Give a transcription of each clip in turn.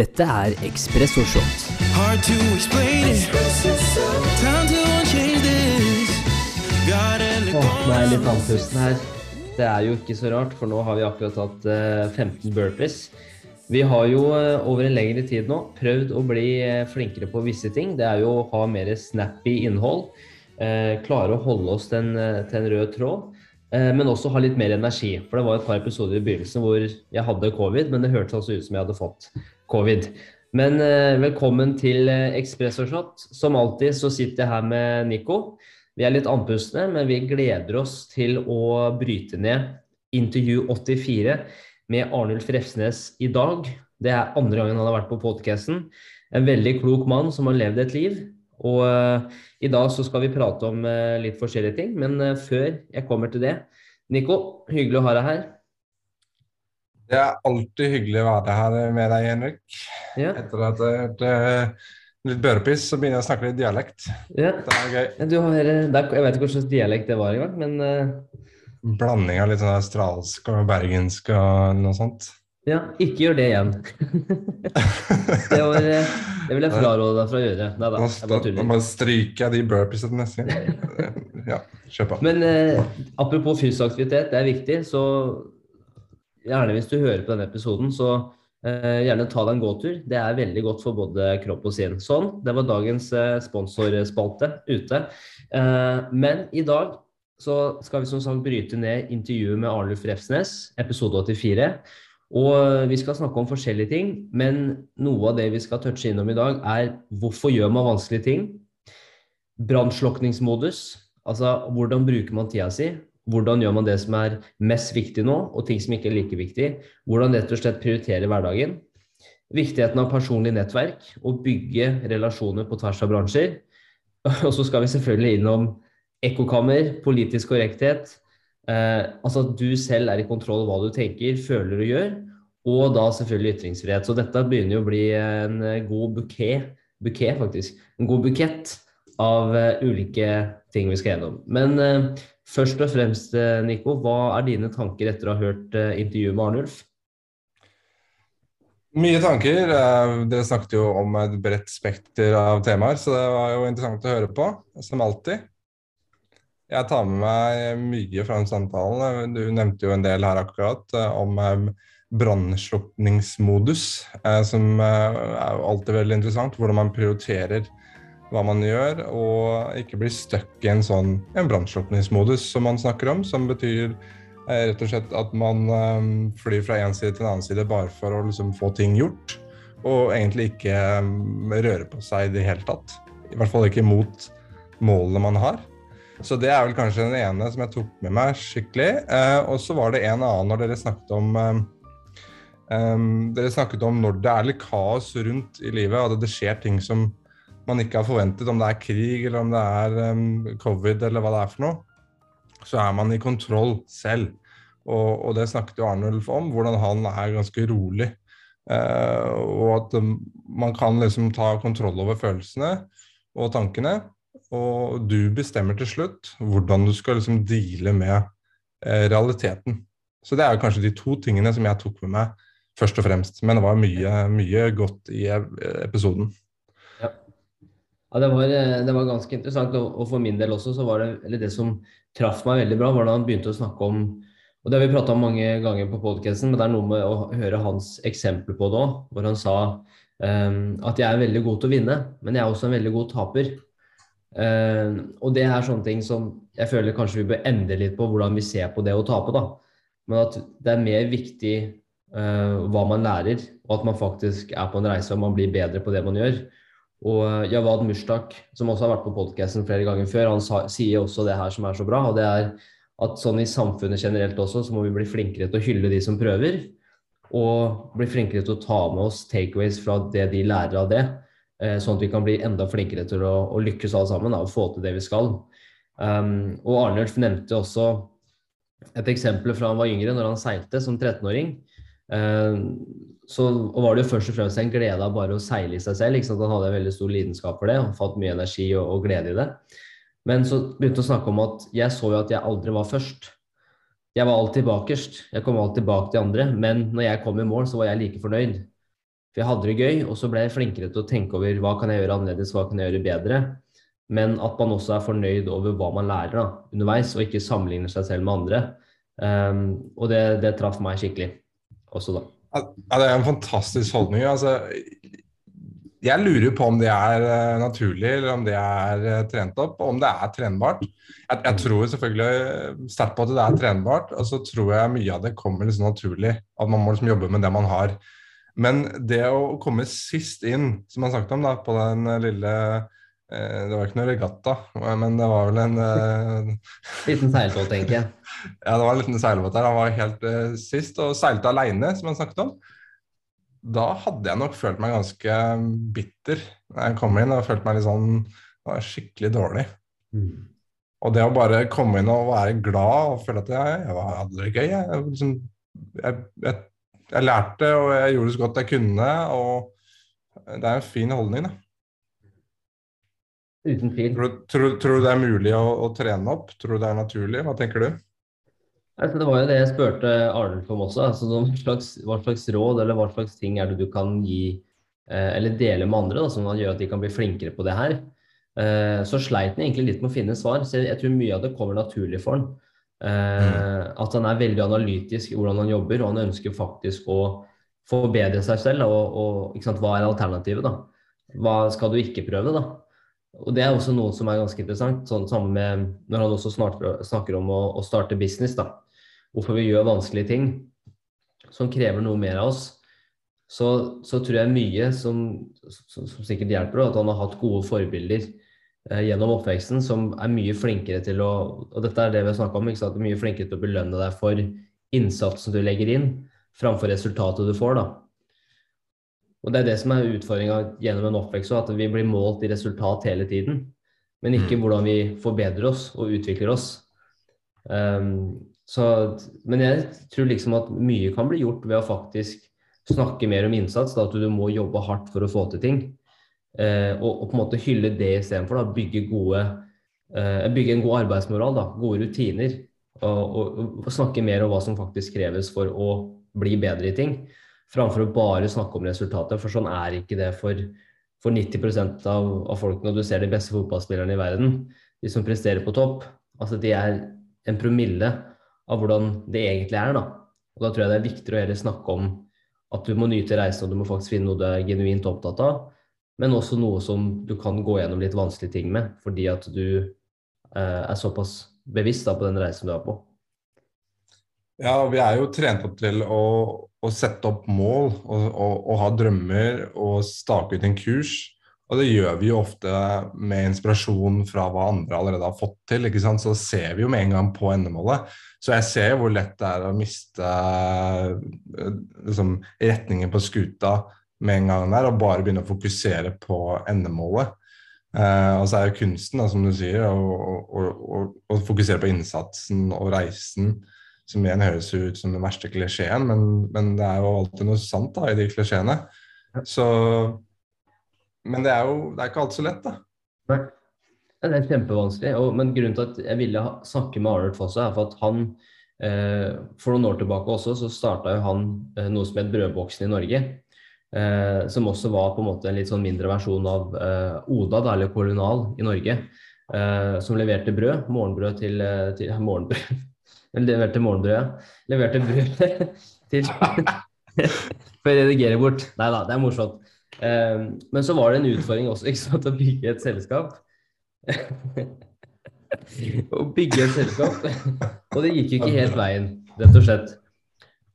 Dette er Espresso Shot. Hard to explain it. Time to change this. Åh, go. det er litt andpusten her. Det er jo ikke så rart, for nå har vi akkurat hatt eh, 15 burpees. Vi har jo eh, over en lengre tid nå prøvd å bli eh, flinkere på visse ting. Det er jo å ha mer snappy innhold. eh, klare å holde oss til en, eh, til en rød tråd. eh, men også ha litt mer energi. For det var et par episoder i begynnelsen hvor jeg hadde covid, men det hørtes altså ut som jeg hadde fått covid. Men eh, velkommen til eh, og Shot. Som alltid så sitter jeg her med Nico. Vi er litt andpustne, men vi gleder oss til å bryte ned intervju 84 med Arnulf Refsnes i dag. Det er andre gangen han har vært på podcasten. En veldig klok mann som har levd et liv. Og eh, i dag så skal vi prate om litt forskjellige ting, men før jeg kommer til det Nico, hyggelig å ha deg her. Det er alltid hyggelig å være her med deg, Henrik. Ja, Etter at jeg hørte litt børepiss, så begynner jeg å snakke litt dialekt. ja. Det er gøy. Du har, eh, jeg vet ikke hva slags dialekt det var engang, men eh, Blanding av litt sånn australsk og bergensk og noe sånt. ja, ikke gjør det igjen. Det, var, eh, det vil jeg fraråde deg fra å gjøre. Nei da, nå bare stryker jeg de burpeesene neste gang. Ja, kjør på. Men eh, apropos fysisk aktivitet, det er viktig, så gjerne hvis du hører på denne episoden, så eh, gjerne ta deg en gåtur. Det er veldig godt for både kropp og sinn. Sånn, det var dagens eh, sponsorspalte ute. Eh, men i dag så skal vi som sagt bryte ned intervjuet med Arnulf Refsnes, episode 84. Og vi skal snakke om forskjellige ting, men noe av det vi skal touche innom i dag, er hvorfor gjør man vanskelige ting? Brannslukningsmodus, altså hvordan bruker man tida si? Hvordan gjør man det som er mest viktig nå, og ting som ikke er like viktig? Hvordan rett og slett prioritere hverdagen? Viktigheten av personlig nettverk, og bygge relasjoner på tvers av bransjer. Og så skal vi selvfølgelig innom ekkokammer, politisk korrekthet, Eh, altså at du selv er i kontroll av hva du tenker, føler og gjør. Og da selvfølgelig ytringsfrihet. Så dette begynner jo å bli en eh, god bukett, bukett faktisk, en god bukett av eh, ulike ting vi skal gjennom. Men eh, først og fremst, eh, Nico, hva er dine tanker etter å ha hørt eh, intervjuet med Arnulf? Mye tanker. Eh, Dere snakket jo om et bredt spekter av temaer, så det var jo interessant å høre på, som alltid. Jeg tar med meg mye fra den samtalen. Du nevnte jo en del her akkurat om brannslukningsmodus, som er alltid veldig interessant. Hvordan man prioriterer hva man gjør, og ikke bli stuck i en sånn en brannslukningsmodus som man snakker om, som betyr eh, rett og slett at man eh, flyr fra en side til en annen side bare for å liksom få ting gjort, og egentlig ikke eh, røre på seg i det hele tatt. I hvert fall ikke mot målene man har. Så det er vel kanskje den ene som jeg tok med meg skikkelig. Eh, og så var det en annen når dere snakket om em, Dere snakket om når det er litt kaos rundt i livet, at det skjer ting som man ikke har forventet, om det er krig eller om det er um, covid eller hva det er for noe, så er man i kontroll selv. Og, og det snakket jo Arnulf om, hvordan han er ganske rolig. Uh, og at um, man kan liksom ta kontroll over følelsene og tankene. Og du bestemmer til slutt hvordan du skal liksom deale med uh, realiteten. Så det er jo kanskje de to tingene som jeg tok med meg først og fremst. Men det var mye, mye godt i episoden. Ja, det var, eh, det var ganske interessant, og, for min del også så var det eller det som traff meg veldig bra, var da han begynte å snakke om og Det har vi prata om mange ganger på podkasten, men det er noe med å høre hans eksempel på det òg, hvor han sa um, at jeg er veldig god til å vinne, men jeg er også en veldig god taper. Um, og det er sånne ting som jeg føler kanskje vi bør endre litt på hvordan vi ser på det å tape, da. Men at det er mer viktig uh, hva man lærer, og at man faktisk er på en reise og man blir bedre på det man gjør. Og eh, Javad Mushtak, som også har vært på podkasten flere ganger før, han sa, sier også det her som er så bra. og det er at sånn i samfunnet generelt også, så må vi bli flinkere til å hylle de som prøver. Og bli flinkere til å ta med oss takeaways fra det de lærer av det. eh, Sånn at vi kan bli enda flinkere til å, å lykkes alle sammen da, og få til det vi skal. Um, og Arnulf nevnte også et eksempel fra han var yngre, når han seilte som 13-åring. Um, så var det jo først og fremst en glede av bare å seile i seg selv. Ikke? Han hadde en veldig stor lidenskap for det og fått mye energi og, og glede i det. Men så begynte han å snakke om at jeg så jo at jeg aldri var først. Jeg var alltid bakerst. Jeg kom alltid bak de andre. Men når jeg kom i mål, så var jeg like fornøyd. For jeg hadde det gøy, og så ble jeg flinkere til å tenke over hva kan jeg gjøre annerledes, hva kan jeg gjøre bedre. Men at man også er fornøyd over hva man lærer da, underveis, og ikke sammenligner seg selv med andre. Um, og det, det traff meg skikkelig også, da. Ja, det er en fantastisk holdning. Altså, jeg lurer på om det er uh, naturlig, eller om det er uh, trent opp, og om det er trenbart. Jeg, jeg tror selvfølgelig sterkt på at det er trenbart, og så tror jeg mye av det kommer liksom naturlig. At man må liksom jobbe med det man har. Men det å komme sist inn, som man snakket om da, på den lille Det var ikke noe regatta, men det var vel en Liten seilbåt, tenker jeg. Ja, det var en liten seilbåt der. Han var helt sist og seilte aleine, som han snakket om da hadde jeg nok følt meg ganske bitter da jeg kom inn og følte meg litt sånn skikkelig dårlig. Mm. Og det å bare komme inn og være glad og føle at jeg, jeg hadde det gøy jeg, liksom, jeg, jeg, jeg, lærte og jeg gjorde det så godt jeg kunne, og det er en fin holdning, da. Uten tvil. Tror, tror, tror, du det er mulig å, å trene opp? Tror du det er naturlig? Hva tenker du? Altså, det var jo det jeg spurte Arnulf om også. Altså, slags, hva slags råd eller hva slags ting er det du kan gi eh, eller dele med andre, da, som gjør at de kan bli flinkere på det her. Eh, så sleit han egentlig litt med å finne svar. Så jeg, jeg, tror mye av det kommer naturlig for han. Eh, mm. At han er veldig analytisk i hvordan han jobber, og han ønsker faktisk å forbedre seg selv. Og, og sant, hva er alternativet, da? Hva skal du ikke prøve, da? Og Det er også noe som er ganske interessant, sånn sammen med når han også snakker om å, å starte business. da hvorfor vi gjør vanskelige ting som krever noe mer av oss, så, så tror jeg mye som, som, som, sikkert hjelper, at han har hatt gode forbilder eh, gjennom oppveksten som er mye flinkere til å Og dette er det vi har om, mye flinkere til å belønne deg for innsatsen du legger inn, framfor resultatet du får. da. Og Det er det som er utfordringa gjennom en oppvekst, at vi blir målt i resultat hele tiden. Men ikke mm. hvordan vi forbedrer oss og utvikler oss. Um, så, men jeg tror liksom at mye kan bli gjort ved å faktisk snakke mer om innsats. Da, at du må jobbe hardt for å få til ting. Uh, og, og, på en måte hylle det istedenfor. Bygge, gode, eh, bygge en god arbeidsmoral, da, gode rutiner. Og, og, og, snakke mer om hva som faktisk kreves for å bli bedre i ting. Framfor å bare snakke om resultatet, for sånn er ikke det for, for 90 av, av folk når du ser de beste fotballspillerne i verden. De som presterer på topp. Altså de er en promille av hvordan det egentlig er. Da. Og da tror jeg det er viktigere å heller snakke om at du må nyte reisen, og du må faktisk finne noe du er genuint opptatt av. Men også noe som du kan gå gjennom litt vanskelige ting med, fordi at du eh, er såpass bevisst da, på den reisen du er på. Ja, vi er jo trent opp til å, å sette opp mål og, og, og, ha drømmer og stake ut en kurs. Og det gjør vi jo ofte med inspirasjon fra hva andre allerede har fått til. ikke sant? Så ser vi jo med en gang på endemålet. Så jeg ser hvor lett det er å miste eh, liksom, retningen på skuta med en gang der, og bare begynne å fokusere på endemålet. Eh, og så er jo kunsten, da, som du sier, å, fokusere på innsatsen og reisen, som igjen høres ut som den verste klisjeen, men, men, det er jo alltid noe sant da, i de klisjeene. Så Men det er jo det er ikke alt så lett, da. Nei. Det er kjempevanskelig. Og, men grunnen til at jeg ville snakke med Arnold Fosse, er for at han eh, For noen år tilbake også så starta jo han eh, noe som het Brødboksen i Norge. Eh, som også var på en måte en litt sånn mindre versjon av eh, Oda, da, eller Kolonial i Norge. Eh, som leverte brød. Morgenbrød til, eh, til Morgenbrød. Leverte morgenbrødet. Leverte brød til For å redigere bort. Nei da, det er morsomt. men så var det en utfordring også ikke sant, å bygge et selskap å bygge et selskap. og det gikk jo ikke helt veien, rett og slett.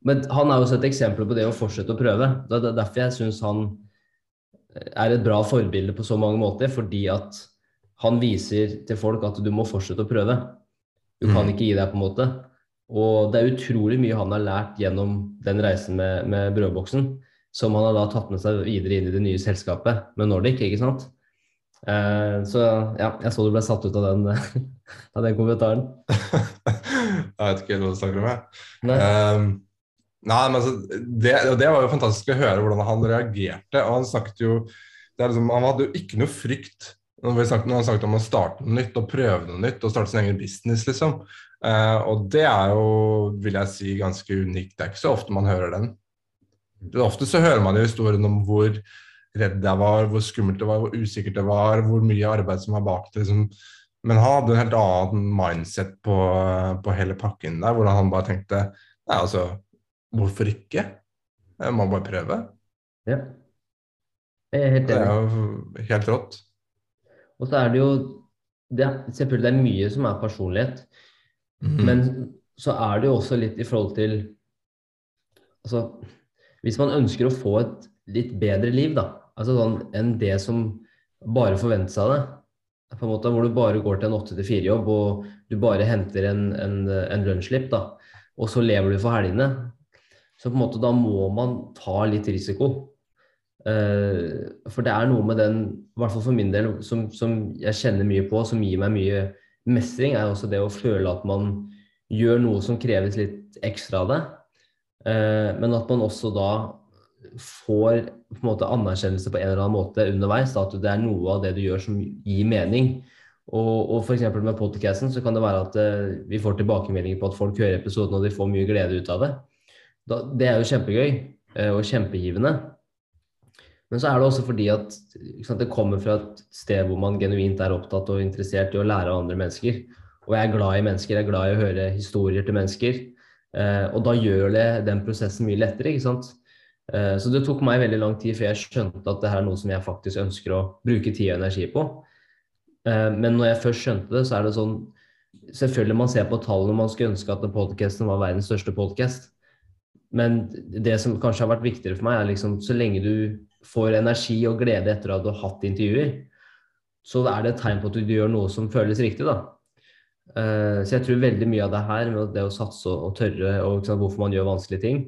Men han er jo også et eksempel på det å fortsette å prøve. Det er derfor jeg syns han er et bra forbilde på så mange måter. Fordi at han viser til folk at du må fortsette å prøve. Du kan mm. ikke gi deg, på en måte. Og det er utrolig mye han har lært gjennom den reisen med, med brødboksen, som han har da tatt med seg videre inn i det nye selskapet med Nordic, ikke sant. Uh, så ja, jeg så du ble satt ut av den, av den kommentaren. jeg vet ikke hva du snakker om, jeg. Nei. Um, nei, men altså, det, det, var jo fantastisk å høre hvordan han reagerte. og Han snakket jo liksom, Han hadde jo ikke noe frykt når, vi snakket, når han snakket om å starte noe nytt og prøve noe nytt og starte sin egen business, liksom. Uh, og det er jo, vil jeg si, ganske unikt. Det er ikke så ofte man hører den. Ofte så hører man jo historien om hvor redd jeg var, hvor skummelt det var, hvor usikkert det var, hvor mye arbeid som var bak det. Liksom. Men han hadde en helt annen mindset på, på hele pakken der, hvor han bare tenkte Nei, altså, hvorfor ikke? Jeg må bare prøve. Ja. Jeg er helt Det er jo helt rått. Og så er det jo det, Selvfølgelig det er mye som er personlighet, Mhm. men så er det jo også litt i forhold til Altså, hvis man ønsker å få et litt bedre liv, da, altså sånn enn det som bare forventes av deg, på en måte hvor du bare går til en 8-4-jobb og du bare henter en, en, en lønnsslipp, da, og så lever du for helgene, så på en måte da må man ta litt risiko. Uh, for det er noe med den, i hvert fall for min del, som, som jeg kjenner mye på, som gir meg mye mestring, er også det å føle at man gjør noe som kreves litt ekstra av deg. Eh, men at man også da får på en måte anerkjennelse på en eller annen måte underveis. At det er noe av det du gjør som gir mening. Og, og f.eks. med podcasten så kan det være at eh, vi får tilbakemeldinger på at folk hører episoden og de får mye glede ut av det. Da, det er jo kjempegøy eh, og kjempegivende. Men så er det også fordi at sant, det kommer fra et sted hvor man genuint er opptatt og interessert i å lære av andre mennesker. Og jeg er glad i mennesker, jeg er glad i å høre historier til mennesker. Eh, og da gjør det den prosessen mye lettere, ikke sant. Eh, så det tok meg veldig lang tid før jeg skjønte at det her er noe som jeg faktisk ønsker å bruke tid og energi på. Eh, men når jeg først skjønte det, så er det sånn Selvfølgelig man ser på tallene man skulle ønske at podkasten var verdens største podkast. Men det som kanskje har vært viktigere for meg, er liksom så lenge du får energi og glede etter at du har hatt intervjuer, så er det et tegn på at du gjør noe som føles riktig, da. Eh, Så jeg tror veldig mye av det her, med det å satse og tørre, og sant, hvorfor man gjør vanskelige ting,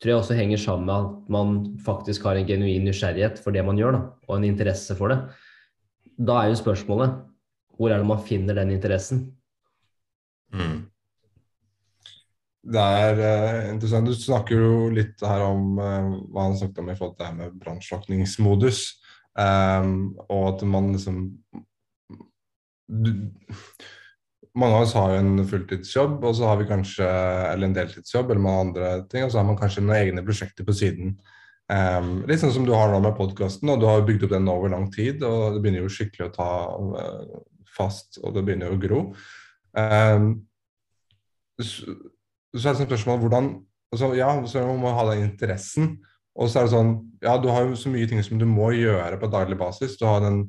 tror jeg også henger sammen med at man faktisk har en genuin nysgjerrighet for det man gjør, da, og en interesse for det. Da er jo spørsmålet hvor er det man finner den interessen? Mm. Det er uh, interessant. Du snakker jo litt her om uh, hva han snakket om i forhold til det her med brannslukningsmodus. Um, og at man liksom du, Mange av oss har jo en fulltidsjobb, og så har vi kanskje eller en deltidsjobb eller mange andre ting, og så har man kanskje noen egne prosjekter på siden. Um, litt sånn som du har nå med podkasten, og du har bygd opp den over lang tid, og det begynner jo skikkelig å ta uh, fast, og det begynner jo å gro. Um, så, er det sånn spørsmål hvordan altså, Ja, så man ha den interessen. Og så er det sånn Ja, du har jo så mye ting som du må gjøre på daglig basis. Du, den,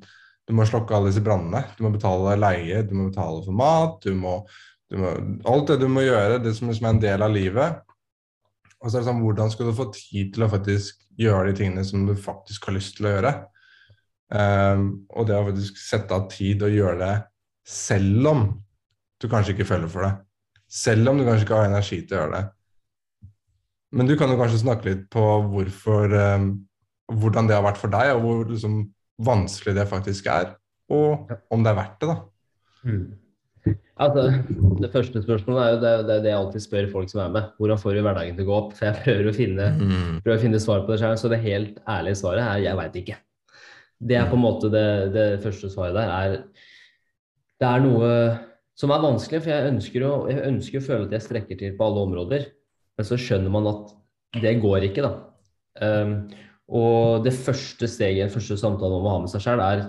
du må slokke alle disse brannene. Du må betale leie, du må betale for mat. Du må, du må, alt det du må gjøre, det som som, er en del av livet. Og så er det sånn Hvordan skal du få tid til å faktisk gjøre de tingene som du faktisk har lyst til å gjøre? Um, og det å faktisk sette av tid og gjøre det selv om du kanskje ikke føler for det. Selv om du kanskje ikke har energi til å gjøre det. Men du kan jo kanskje snakke litt på hvorfor, um, hvordan det har vært for deg, og hvor liksom, vanskelig det faktisk er. Og om det er verdt det, da. Altså, det første spørsmålet er jo det, det, er det jeg alltid spør folk som er med. Hvordan får du hverdagen til å gå opp? For jeg prøver å finne, prøver å finne svar på det selv, så det helt ærlige svaret er jeg veit ikke. Det er på en måte det, det første svaret der. er Det er noe som er vanskelig, for jeg ønsker, å, jeg ønsker å føle at jeg strekker til på alle områder. Men så skjønner man at det går ikke, da. Um, og det første steget, den første samtalen man må ha med seg selv, er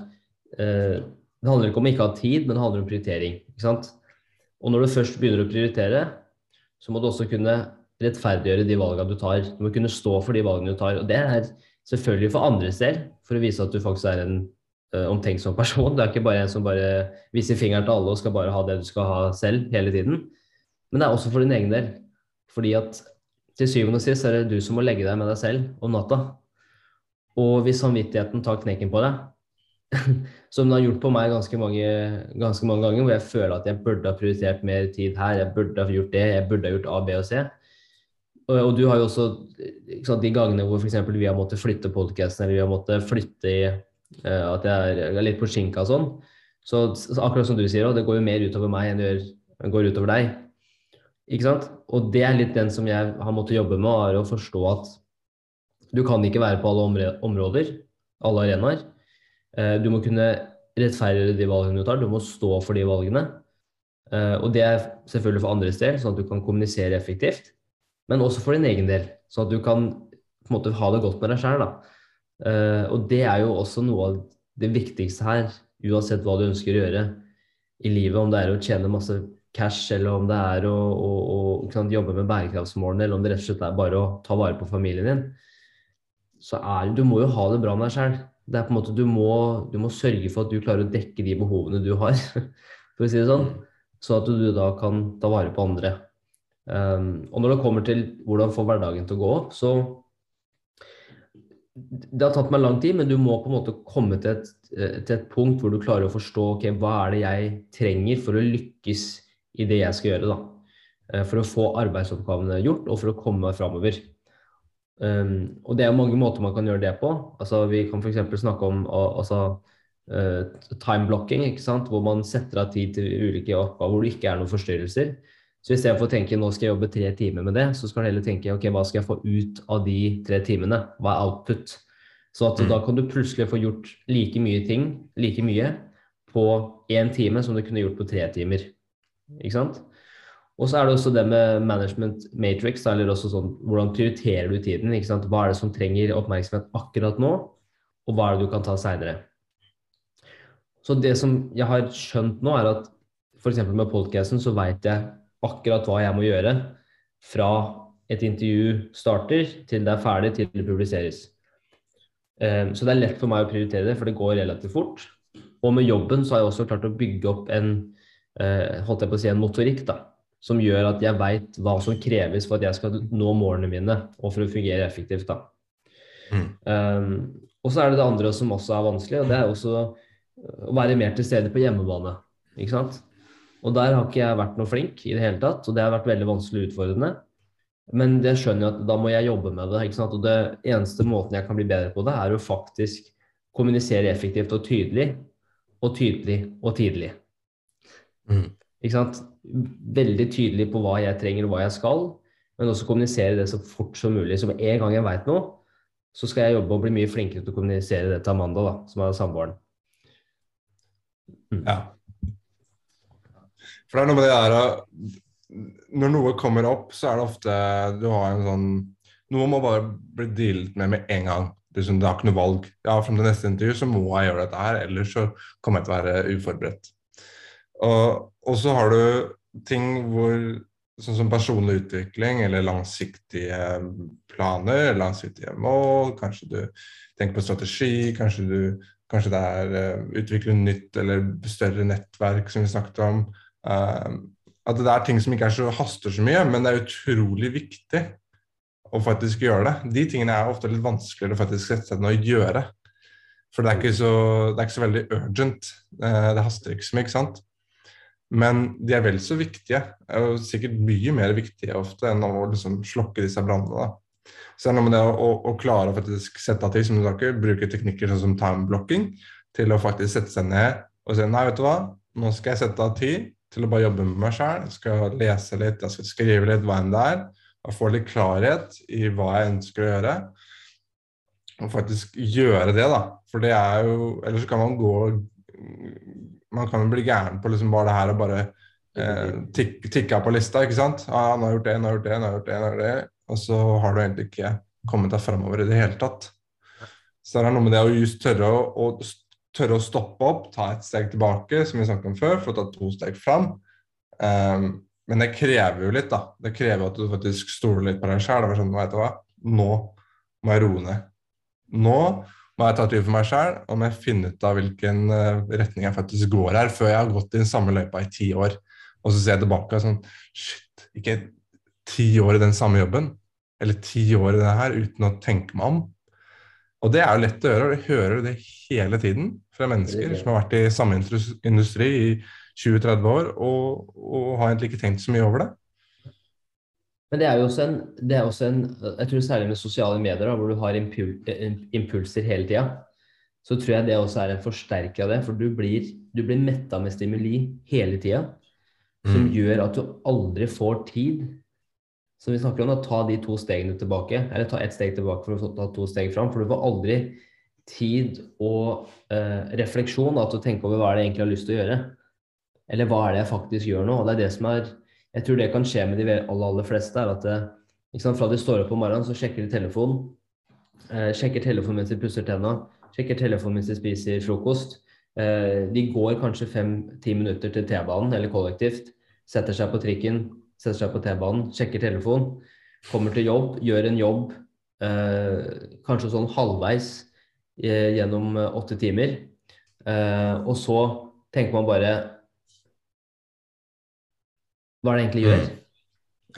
uh, Det handler ikke om å ikke ha tid, men det handler om prioritering. ikke sant? Og når du først begynner å prioritere, så må du også kunne rettferdiggjøre de valgene du tar. Du må kunne stå for de valgene du tar. Og det er selvfølgelig for andres del, for å vise at du faktisk er en omtenksom person. Det er ikke bare en som bare viser fingeren til alle og skal bare ha det du skal ha selv hele tiden. Men det er også for din egen del. Fordi at til syvende og sist er det du som må legge deg med deg selv om natta. Og hvis samvittigheten tar knekken på deg, som den har gjort på meg ganske mange, ganske mange ganger, hvor jeg føler at jeg burde ha prioritert mer tid her, jeg burde ha gjort det, jeg burde ha gjort A, B og C. Og, og du har jo også sant, de gangene hvor f.eks. vi har måttet flytte podkasten, eller vi har måttet flytte i at jeg er, jeg er litt på skinka og sånn. Så, så akkurat som du sier, også, det går jo mer utover meg enn det gjør, går utover deg. Ikke sant? Og det er litt den som jeg har måttet jobbe med, er å forstå at du kan ikke være på alle områder, alle arenaer. Eh, Du må kunne rettferdiggjøre de valgene du tar, du må stå for de valgene. Eh, Og det er selvfølgelig for andres del, sånn at du kan kommunisere effektivt. Men også for din egen del, sånn at du kan på en måte ha det godt med deg sjøl. Uh, og det er jo også noe av det viktigste her, uansett hva du ønsker å gjøre i livet. Om det er å tjene masse cash, eller om det er å, å, å jobbe med bærekraftsmålene, eller om det rett og slett er bare å ta vare på familien din. Så er, du må jo ha det bra med deg sjøl. Det er på en måte, du må, du må sørge for at du klarer å dekke de behovene du har, for å si det sånn. Så at du da kan ta vare på andre. Um, og når det kommer til hvordan få hverdagen til å gå opp, så det har tatt meg lang tid, men du må på en måte komme til et, til et punkt hvor du klarer å forstå ok, hva er det jeg trenger for å lykkes i det jeg skal gjøre. da. Eh, for å få arbeidsoppgavene gjort, og for å komme meg framover. Um, og det er mange måter man kan gjøre det på. Altså, vi kan f.eks. snakke om altså, uh, time blocking, ikke sant? hvor man setter av tid til ulike oppgaver hvor det ikke er noen forstyrrelser. Så istedenfor å tenke nå skal jeg jobbe tre timer med det, så skal du heller tenke ok, hva skal jeg få ut av de tre timene? Hva er output? Så at mm. da kan du plutselig få gjort like mye ting, like mye, på én time som du kunne gjort på tre timer. Ikke sant? Og så er det også det med management matrix, eller også sånn hvordan prioriterer du tiden? ikke sant? Hva er det som trenger oppmerksomhet akkurat nå, og hva er det du kan ta seinere? Så det som jeg har skjønt nå, er at f.eks. med podkasten så veit jeg akkurat hva jeg må gjøre fra et intervju starter til det er ferdig, til det publiseres. Um, så det er lett for meg å prioritere det, for det går relativt fort. Og med jobben så har jeg også klart å bygge opp en Eh, holdt jeg på å si, en motorikk da, som gjør at jeg veit hva som kreves for at jeg skal nå målene mine, og for å fungere effektivt. da. Mm. Um, og så er det det andre som også er vanskelig, og det er også å være mer til stede på hjemmebane. ikke sant? Og der har ikke jeg vært noe flink i det hele tatt, og det har vært veldig vanskelig og utfordrende. Men det skjønner jeg at da må jeg jobbe med det. Og det eneste måten jeg kan bli bedre på det, er å faktisk kommunisere effektivt og tydelig, og tydelig og tidlig. Mm. Ikke sant? Veldig tydelig på hva jeg trenger og hva jeg skal, men også kommunisere det så fort som mulig. Så med en gang jeg veit noe, så skal jeg jobbe og bli mye flinkere til å kommunisere det til Amanda, da, som er samboeren. Mm. Ja. For det er noe med det der Når noe kommer opp, så er det ofte du har en sånn Noe må bare bli dealet med med en gang. Det har ikke noe valg. Ja, Fram til neste intervju så må jeg gjøre dette her, ellers så kommer jeg til å være uforberedt. Og, og så har du ting hvor sånn som personlig utvikling eller langsiktige planer, langsiktige mål. Kanskje du tenker på strategi, kanskje, du, kanskje det er uh, utvikle nytt eller større nettverk, som vi snakket om. Uh, at det er ting som ikke er så haster så mye, men det er utrolig viktig å faktisk gjøre det. De tingene er ofte litt vanskeligere å faktisk sette seg ned og gjøre. For det er så, det er ikke så veldig urgent. Uh, det haster ikke så mye, ikke sant. Men de er vel så viktige, og sikkert mye mer viktige ofte enn å liksom slokke disse brannene. Så det er noe med det å, å, klare å faktisk sette av tid, som du snakker, bruke teknikker sånn som time blocking, til å faktisk sette seg ned og si nei, vet du hva, nå skal jeg sette av tid til å bare jobbe med meg sjøl. Jeg skal lese litt, jeg skal skrive litt hva enn det er. Og få litt klarhet i hva jeg ønsker å gjøre. Og faktisk gjøre det, da. For det er jo Ellers kan man gå man kan jo bli gæren på liksom bare det her og bare eh, tik, tikke på lista, ikke sant. Ah, 'Han har gjort det, han har gjort det, han har gjort det', han har gjort det. Og så har du egentlig ikke kommet deg framover i det hele tatt. Så det er noe med det å just tørre å, å, tørre å stoppe opp, ta et steg tilbake, som vi snakket om før, for å ta to steg fram. Um, men det krever jo litt, da. Det krever at du faktisk stoler litt på deg sjæl. Sånn, nå må jeg roe ned. Nå må jeg ta tid for meg sjæl, og må jeg finne ut av hvilken uh, retning jeg faktisk går her, før jeg har gått i den samme løypa i ti år. Og så ser jeg tilbake og sånn Shit, ikke ti år i den samme jobben, eller ti år i det her, uten å tenke meg om. Og det er jo lett å gjøre, og du hører det hele tiden fra mennesker som har vært i samme industri i 20-30 år, og, og har egentlig ikke tenkt så mye over det. Men det er jo også en, det er også en Jeg tror særlig med sosiale medier, da, hvor du har impul, impulser hele tida, så tror jeg det også er en forsterker av det. For du blir, du blir metta med stimuli hele tida, som mm. gjør at du aldri får tid. Så vi snakker om å ta de to stegene tilbake, eller ta ett steg tilbake for å ta to steg fram. For du får aldri tid og eh, refleksjon til å tenke over hva er det jeg egentlig har lyst til å gjøre. Eller hva er det jeg faktisk gjør nå? Og det er det som er jeg tror det kan skje med de aller, aller fleste. er at det, sant, Fra de står opp om morgenen, så sjekker de telefonen. Eh, sjekker telefonen mens de pusser tenna. Sjekker telefonen mens de spiser frokost. Eh, de går kanskje fem-ti minutter til T-banen eller kollektivt. Setter seg på trikken, setter seg på T-banen, sjekker telefonen. Kommer til jobb, gjør en jobb eh, kanskje sånn halvveis eh, gjennom eh, åtte timer. Eh, og så tenker man bare Hva er det egentlig gjør?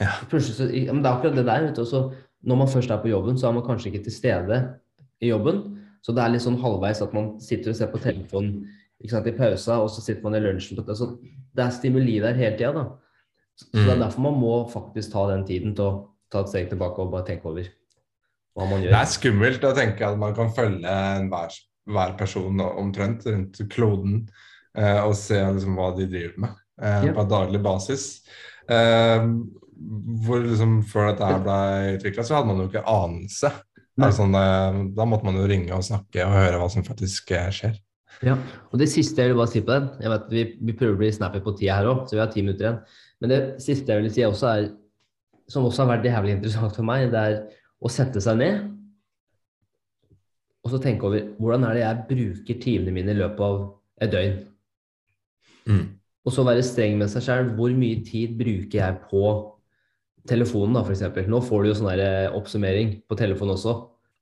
Ja. Så, ja, men det er akkurat det der. Vet du, også, når man først er på jobben, så er man kanskje ikke til stede i jobben. Så det er litt sånn halvveis at man sitter og ser på telefonen sant, i pausa, og så sitter man i lunsjen. Så det er stimuli der hele tida, da. Så det er Mm. derfor man må faktisk ta den tiden til å ta et steg tilbake og bare tenke over hva man Det er skummelt å tenke at man kan følge hver, hver person omtrent rundt kloden eh, og se liksom, hva de driver med eh, Ja. på daglig basis. Eh, hvor liksom Før dette her ble utvikla, så hadde man jo ikke anelse. Altså, da måtte man jo ringe og snakke og høre hva som faktisk eh, skjer. Ja. Og det siste jeg vil bare si på den jeg vet Vi, vi prøver å bli snappy på tida her òg, så vi har ti minutter igjen. Men det siste jeg vil si også er, som også har vært jævlig interessant for meg, det er å sette seg ned og så tenke over hvordan er det jeg bruker timene mine i løpet av et døgn. Mm. Og så være streng med seg selv. Hvor mye tid bruker jeg på telefonen, da, f.eks. Nå får du jo sånn eh, oppsummering på telefonen også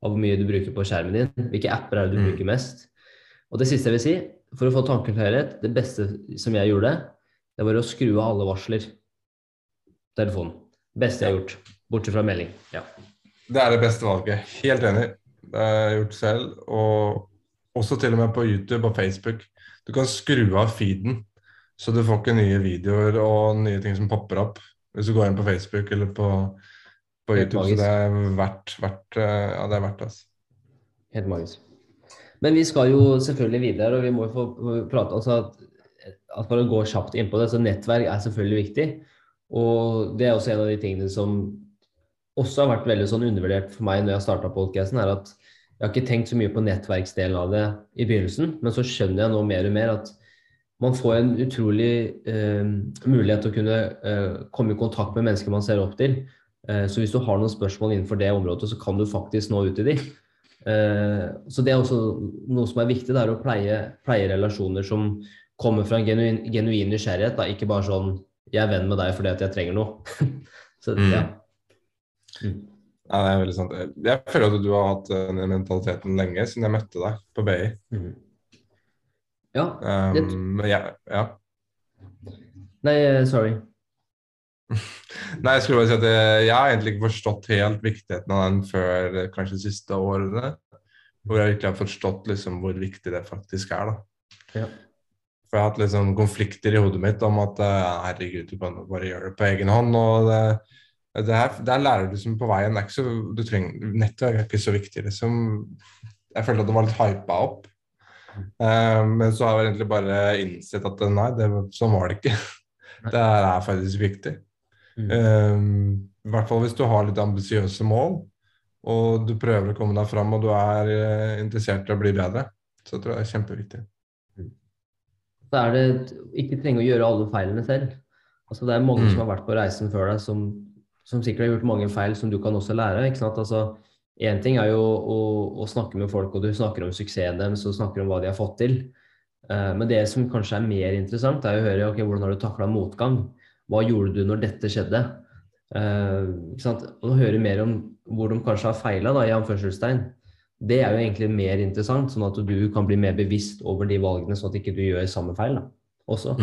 av hvor mye du bruker på skjermen din. Hvilke apper er det du Mm. bruker mest? Og det siste jeg vil si, for å få tanken til høyhet, det beste som jeg gjorde, det var å skru av alle varsler telefonen. Beste jeg har gjort. Bortsett fra melding. Ja. Det er det beste valget. Helt enig. Det har jeg gjort selv. Og også til og med på YouTube og Facebook. Du kan skru av feeden, så du får ikke nye videoer og nye ting som popper opp hvis du går inn på Facebook eller på, på YouTube. Så det er verdt, verdt eh, Ja, det er verdt. Altså. Helt magisk. Men vi skal jo selvfølgelig videre, og vi må jo få prate altså at, at bare å gå kjapt innpå det. Så nettverk er selvfølgelig viktig. Og det er også en av de tingene som også har vært veldig sånn undervurdert for meg når jeg starta podkasten, er at jeg har ikke tenkt så mye på nettverksdelen av det i begynnelsen, men så skjønner jeg nå mer og mer at man får en utrolig eh, mulighet til å kunne eh, komme i kontakt med mennesker man ser opp til. Eh, så hvis du har noen spørsmål innenfor det området, så kan du faktisk nå ut til dem. Eh, så det er også noe som er viktig, det er å pleie, pleie relasjoner som kommer fra en genuin, genuin nysgjerrighet, da. ikke bare sånn 'jeg er venn med deg fordi at jeg trenger noe'. så Mm. ja. Ja, det er veldig sant. Jeg føler at du har hatt den mentaliteten lenge, siden jeg møtte deg på BI. Mm. Ja. Um, Det- men jeg- ja. Nei, eh, sorry. Nei, jeg skulle bare si at jeg, jeg har egentlig ikke forstått helt viktigheten av den før eh, kanskje de siste årene. Hvor jeg virkelig har forstått liksom, hvor viktig det faktisk er. da. Ja. For jeg har hatt liksom, konflikter i hodet mitt om at eh, herregud, du kan bare gjøre det på egen hånd. og det, det Der lærer du som på veien. Er ikke så, trenger, Nettverk er ikke så viktig. liksom. Jeg følte at det var litt hypa opp. Uh, men så har jeg egentlig bare innsett at nei, det, sånn var det ikke. Det er faktisk viktig. Mm. Um, I hvert fall hvis du har litt ambisiøse mål, og du prøver å komme deg fram og du er eh, interessert i å bli bedre. Så tror jeg det er kjempeviktig. så er det ikke trenge å gjøre alle feilene selv. Altså, det er mange Mm. som har vært på reisen før deg, som, som sikkert har gjort mange feil som du kan også lære. ikke sant? Altså, Én ting er jo å, å snakke med folk, og du snakker om suksessen deres og snakker om hva de har fått til. Eh, men det som kanskje er mer interessant, er å høre ok, hvordan har du takla motgang. Hva gjorde du når dette skjedde? Eh, ikke sant? Og høre mer om hvor de kanskje har feila, i anførselstegn. Det er jo egentlig mer interessant, sånn at du kan bli mer bevisst over de valgene, sånn at ikke du gjør samme feil da, også.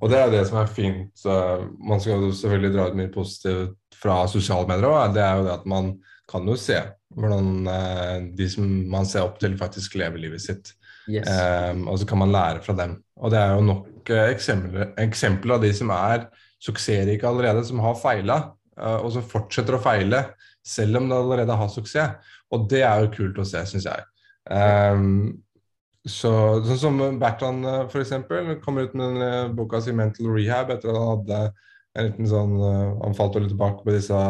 Og det er det som er fint. Man skal jo selvfølgelig dra ut mye positivt fra sosiale medier òg. Det er jo det at man kan jo se hvordan eh, de som man ser opp til, faktisk lever livet sitt. Yes. Um, og så kan man lære fra dem. Og det er jo nok uh, eksempler, eksempler av de som er suksessrike allerede, som har feila, uh, og som fortsetter å feile selv om de allerede har suksess. Og det er jo kult å se, syns jeg. Um, så, sånn som Bertrand uh, f.eks. kommer ut med uh, boka si 'Mental Rehab' etter at han hadde en liten sånn uh, Han falt jo litt tilbake på disse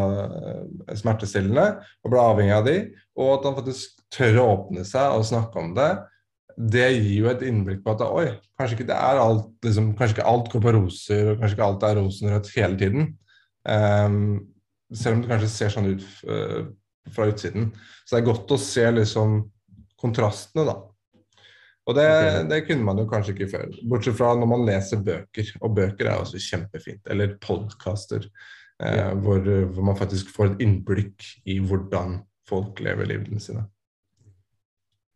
smertestillende og ble avhengig av de. Og at han faktisk tør å åpne seg og snakke om det det gir jo et innblikk på at oi, kanskje ikke det er alt liksom, kanskje ikke alt går på roser, og kanskje ikke alt er rosenrødt hele tiden. Um, selv om det kanskje ser sånn ut fra utsiden. Så det er godt å se liksom kontrastene, da. Og det, det kunne man jo kanskje ikke før. Bortsett fra når man leser bøker, og bøker er også kjempefint. Eller podkaster, eh, Ja. hvor, hvor man faktisk får et innblikk i hvordan folk lever livene sine.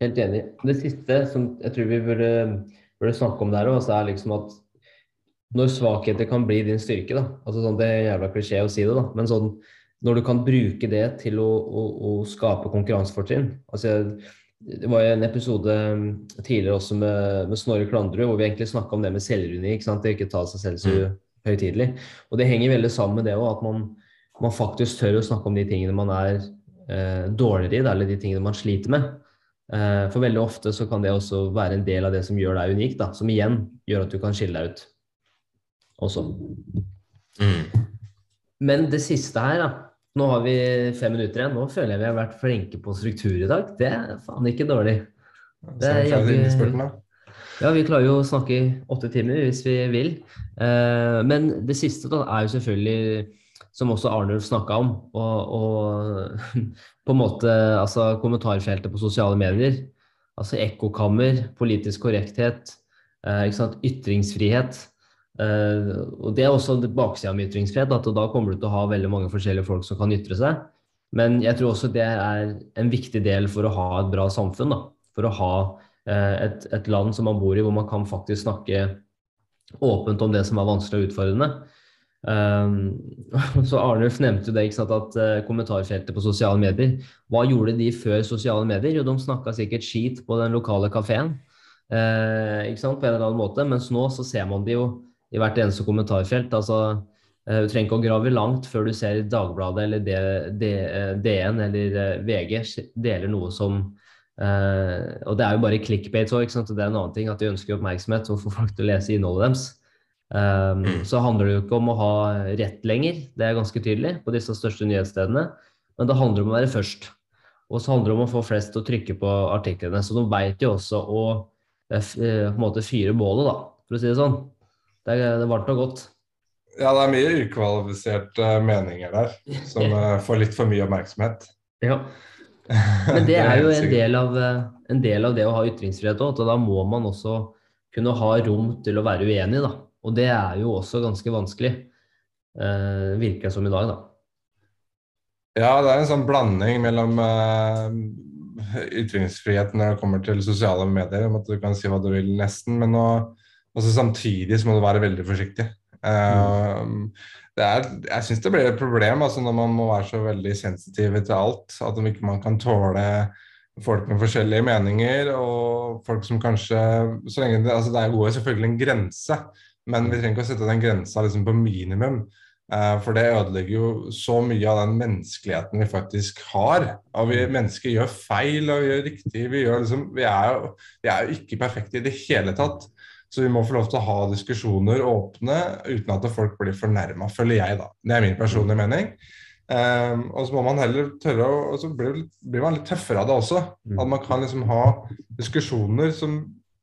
Helt enig. Det siste som jeg tror vi burde, burde snakke om der òg, er liksom at når svakheter kan bli din styrke, da. Altså sånn, det er jævla klisjé å si det, da. Men sånn når du kan bruke det til å, å, å skape konkurransefortrinn. Altså, det var en episode um, tidligere også med, med Snorre Klandrud hvor vi egentlig snakka om det med selvironi. ikke sant? Det ikke ta seg selv så høytidelig. Og det henger veldig sammen med det òg, at man, man faktisk tør å snakke om de tingene man er eh, dårligere i, eller de tingene man sliter med. Eh, for veldig ofte så kan det også være en del av det som gjør deg unik, da, som igjen gjør at du kan skille deg ut. Også. Men det siste her, da. Nå har vi fem minutter igjen. Nå føler jeg vi har vært flinke på struktur i dag. Det er faen ikke dårlig. Det er jaggu-. Ja, vi klarer jo å snakke i åtte timer hvis vi vil. Eh, men det siste da er jo selvfølgelig, som også Arnulf snakka om, og, og på en måte altså kommentarfeltet på sosiale medier. Altså ekkokammer, politisk korrekthet, eh, ytringsfrihet. Eh, og det er også baksida med ytringsfrihet, at da kommer du til å ha veldig mange forskjellige folk som kan ytre seg. Men jeg tror også det er en viktig del for å ha et bra samfunn. da. For å ha eh, et, et land som man bor i, hvor man kan faktisk snakke åpent om det som er vanskelig og utfordrende. Um, så Arnulf nevnte jo det, sant, at uh, kommentarfeltet på sosiale medier Hva gjorde de før sosiale medier? Jo, de snakka sikkert skit på den lokale kafeen. Uh, på en eller annen måte. Mens nå så ser man de jo i hvert eneste kommentarfelt. altså uh, Du trenger ikke å grave langt før du ser Dagbladet eller D, D, uh, DN eller uh, VG deler noe som uh, Og det er jo bare clickbait òg, det er en annen ting at de ønsker oppmerksomhet og får folk til å lese innholdet deres. Um, så handler det jo ikke om å ha rett lenger, det er ganske tydelig på disse største nyhetsstedene. Men det handler om å være først. Og så handler det om å få flest til å trykke på artiklene. Så de veit jo også å eh, eh, på en måte fyre bålet, da, for å si det sånn. Det er, det er varmt og godt. Ja, det er mye ukvalifiserte meninger der, som eh, får litt for mye oppmerksomhet. Ja. Men det er jo en del av, eh, en del av det å ha ytringsfrihet òg, at da må man også kunne ha rom til å være uenig, da. Og det er jo også ganske vanskelig, eh, virker det som i dag, da. Ja, det er en sånn blanding mellom eh, ytringsfrihet når det kommer til sosiale medier, om at du kan si hva du vil nesten, men nå, også samtidig så må du være veldig forsiktig. Eh, det er, jeg syns det blir et problem altså når man må være så veldig sensitiv til alt. At om ikke man kan tåle folk med forskjellige meninger, og folk som kanskje så lenge det, altså det er jo selvfølgelig en grense, men vi trenger ikke å sette den grensa liksom på minimum. Eh, For det ødelegger jo så mye av den menneskeligheten vi faktisk har. Og vi mennesker gjør feil, og vi gjør riktig. Vi, gjør liksom, vi, er jo, vi er jo ikke perfekte i det hele tatt. Så vi må få lov til å ha diskusjoner åpne uten at folk blir fornærma, føler jeg, da. Det er min personlige mening. Um, og så må man heller tørre å Og så blir, blir man litt tøffere av det også. Mm. At man kan liksom ha diskusjoner som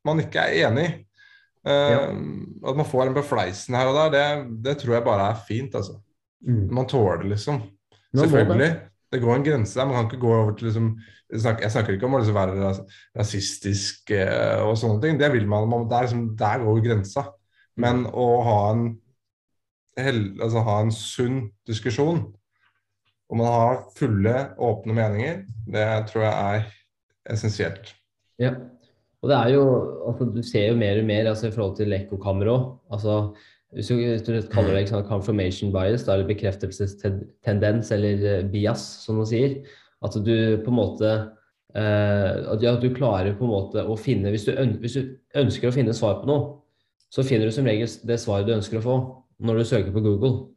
man ikke er enig i. Um, Ja. At man får en befleisen her og der, det, det tror jeg bare er fint, altså. Man tåler liksom. Selvfølgelig. Det går en grense der. Man kan ikke gå over til liksom Jeg snakker, jeg snakker ikke om å liksom være ras- rasistisk eh, og sånne ting. Det vil man. man det er liksom, der går grensa. Men å ha en, altså ha en sunn diskusjon, og man har fulle, åpne meninger, det tror jeg er essensielt. Ja. Og det er jo, altså, du ser jo mer og mer altså, i forhold til ekkokamera òg. Altså, hvis du, kaller det liksom, confirmation bias, da, eller bekreftelsestendens, eller eh, bias, som man sier, at du på en måte eh, at, ja, du klarer på en måte å finne hvis du, hvis du ønsker å finne svar på noe, så finner du som regel det svaret du ønsker å få når du søker på Google.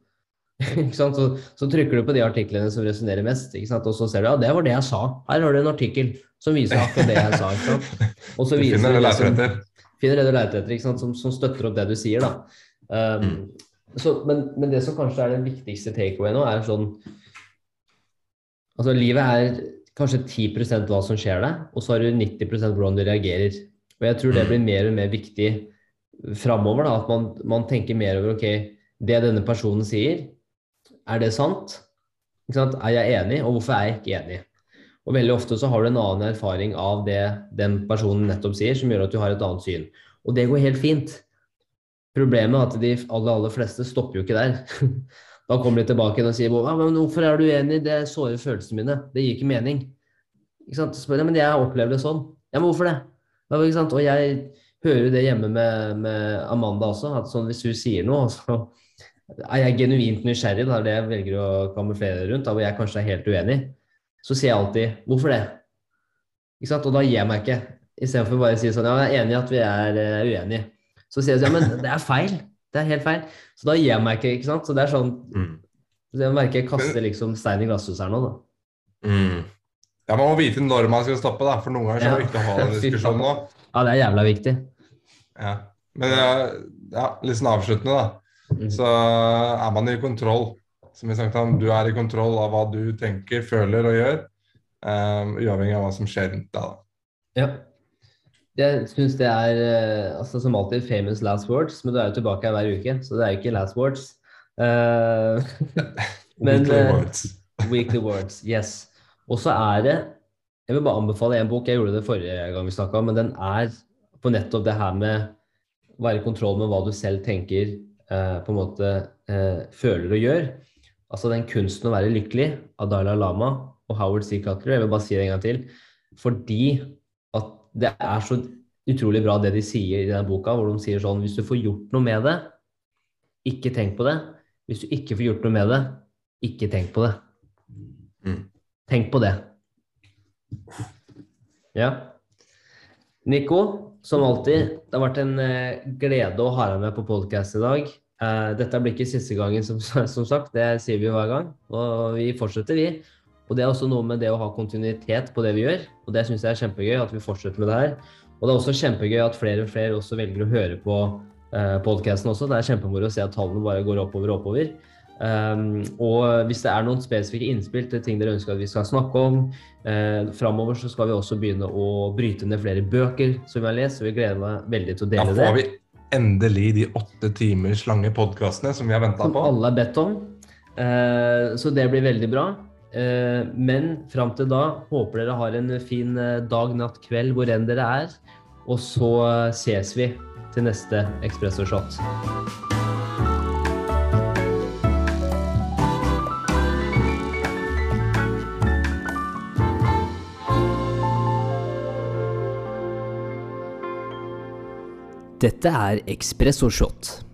Så, så trykker du på de artiklene som resonnerer mest, og så ser du ja, det var det jeg sa. Her har du en artikkel som viser akkurat det jeg sa. Og så Du finner det det leter etter. finner det du leter etter? Som, som støtter opp det du sier. da. Um, så, men, men det som kanskje er den viktigste takeaway nå, er sånn Altså, livet er kanskje 10% hva som skjer deg, og så har du 90% hvordan du reagerer. Og jeg tror det blir mer og mer viktig framover, da, at man, man tenker mer over ok, det denne personen sier, er det sant? Sant? Er jeg enig, og hvorfor er jeg ikke enig? Og veldig ofte så har du en annen erfaring av det den personen nettopp sier, som gjør at du har et annet syn. Og det går helt fint. Problemet er at de aller, aller fleste stopper jo ikke der. Da kommer de tilbake og sier ja, men 'Hvorfor er du uenig? Det sårer følelsene mine. Det gir ikke mening.' Ikke sant? Spør jeg, men jeg opplever det sånn. Ja, men hvorfor det? Ja, ikke sant? Og jeg hører det hjemme med, med Amanda også, at sånn, hvis hun sier noe, så er jeg genuint nysgjerrig, det er det jeg velger å kamuflere rundt, da hvor jeg kanskje er helt uenig, så sier jeg alltid 'hvorfor det?' Ikke sant? Og da gir jeg meg ikke. Istedenfor bare å si sånn 'ja, jeg er enig i at vi er uh, uenige'. Så sier jeg sånn 'ja, men det er feil'. Det er helt feil. Så da gir jeg meg ikke, ikke sant. Så det er sånn Mm. så Jeg merker jeg kaster liksom stein i glasshuset her nå, da. Mm. Ja, Man må vite når man skal stoppe, da, for noen ganger så er det viktig å ha den diskusjonen nå. Ja, det er jævla viktig. Ja. Men ja, litt sånn avsluttende, da. Mm. Så er man i kontroll. Som vi snakket om, Du er i kontroll av hva du tenker, føler og gjør. Um, uavhengig av hva som skjer rundt deg. da. Ja. Jeg syns det er eh, altså som alltid famous last words, men du er jo tilbake her hver uke, så det er jo ikke last words. Uh, Men, Weekly eh, words. weekly words, yes. Og så er det Jeg vil bare anbefale en bok, jeg gjorde det forrige gang vi snakka, men den er på nettopp det her med å være i kontroll med hva du selv tenker, uh, på en måte uh, føler og gjør. Altså den kunsten å være lykkelig av Dalai Lama og Howard C. Cutler. Jeg vil bare si det en gang til. Fordi det er så utrolig bra det de sier i den boka, hvor de sier sånn Hvis du får gjort noe med det, ikke tenk på det. Hvis du ikke får gjort noe med det, ikke tenk på det. Mm. Tenk på det. Ja. Nico, som alltid, det har vært en eh, glede å ha deg med på podkast i dag. Eh, dette blir ikke siste gangen, som, som sagt. Det sier vi hver gang. Og vi fortsetter, vi. Og det er også noe med det å ha kontinuitet på det vi gjør. Og det syns jeg er kjempegøy at vi fortsetter med det her. Og det er også kjempegøy at flere og flere også velger å høre på eh, podkasten også. Det er kjempemoro å se at tallene bare går oppover og oppover. Um, og hvis det er noen spesifikke innspill til ting dere ønsker at vi skal snakke om eh, framover, så skal vi også begynne å bryte ned flere bøker som vi har lest. Så vi gleder meg veldig til å dele det. Da får vi endelig de åtte timers lange podkastene som vi har venta Som alle er bedt om. Eh, så det blir veldig bra. Eh, men fram til da håper dere har en fin eh, dag, natt, kveld hvor enn dere er. Og så eh, ses vi til neste Espresso Shot. Dette er Espresso Shot.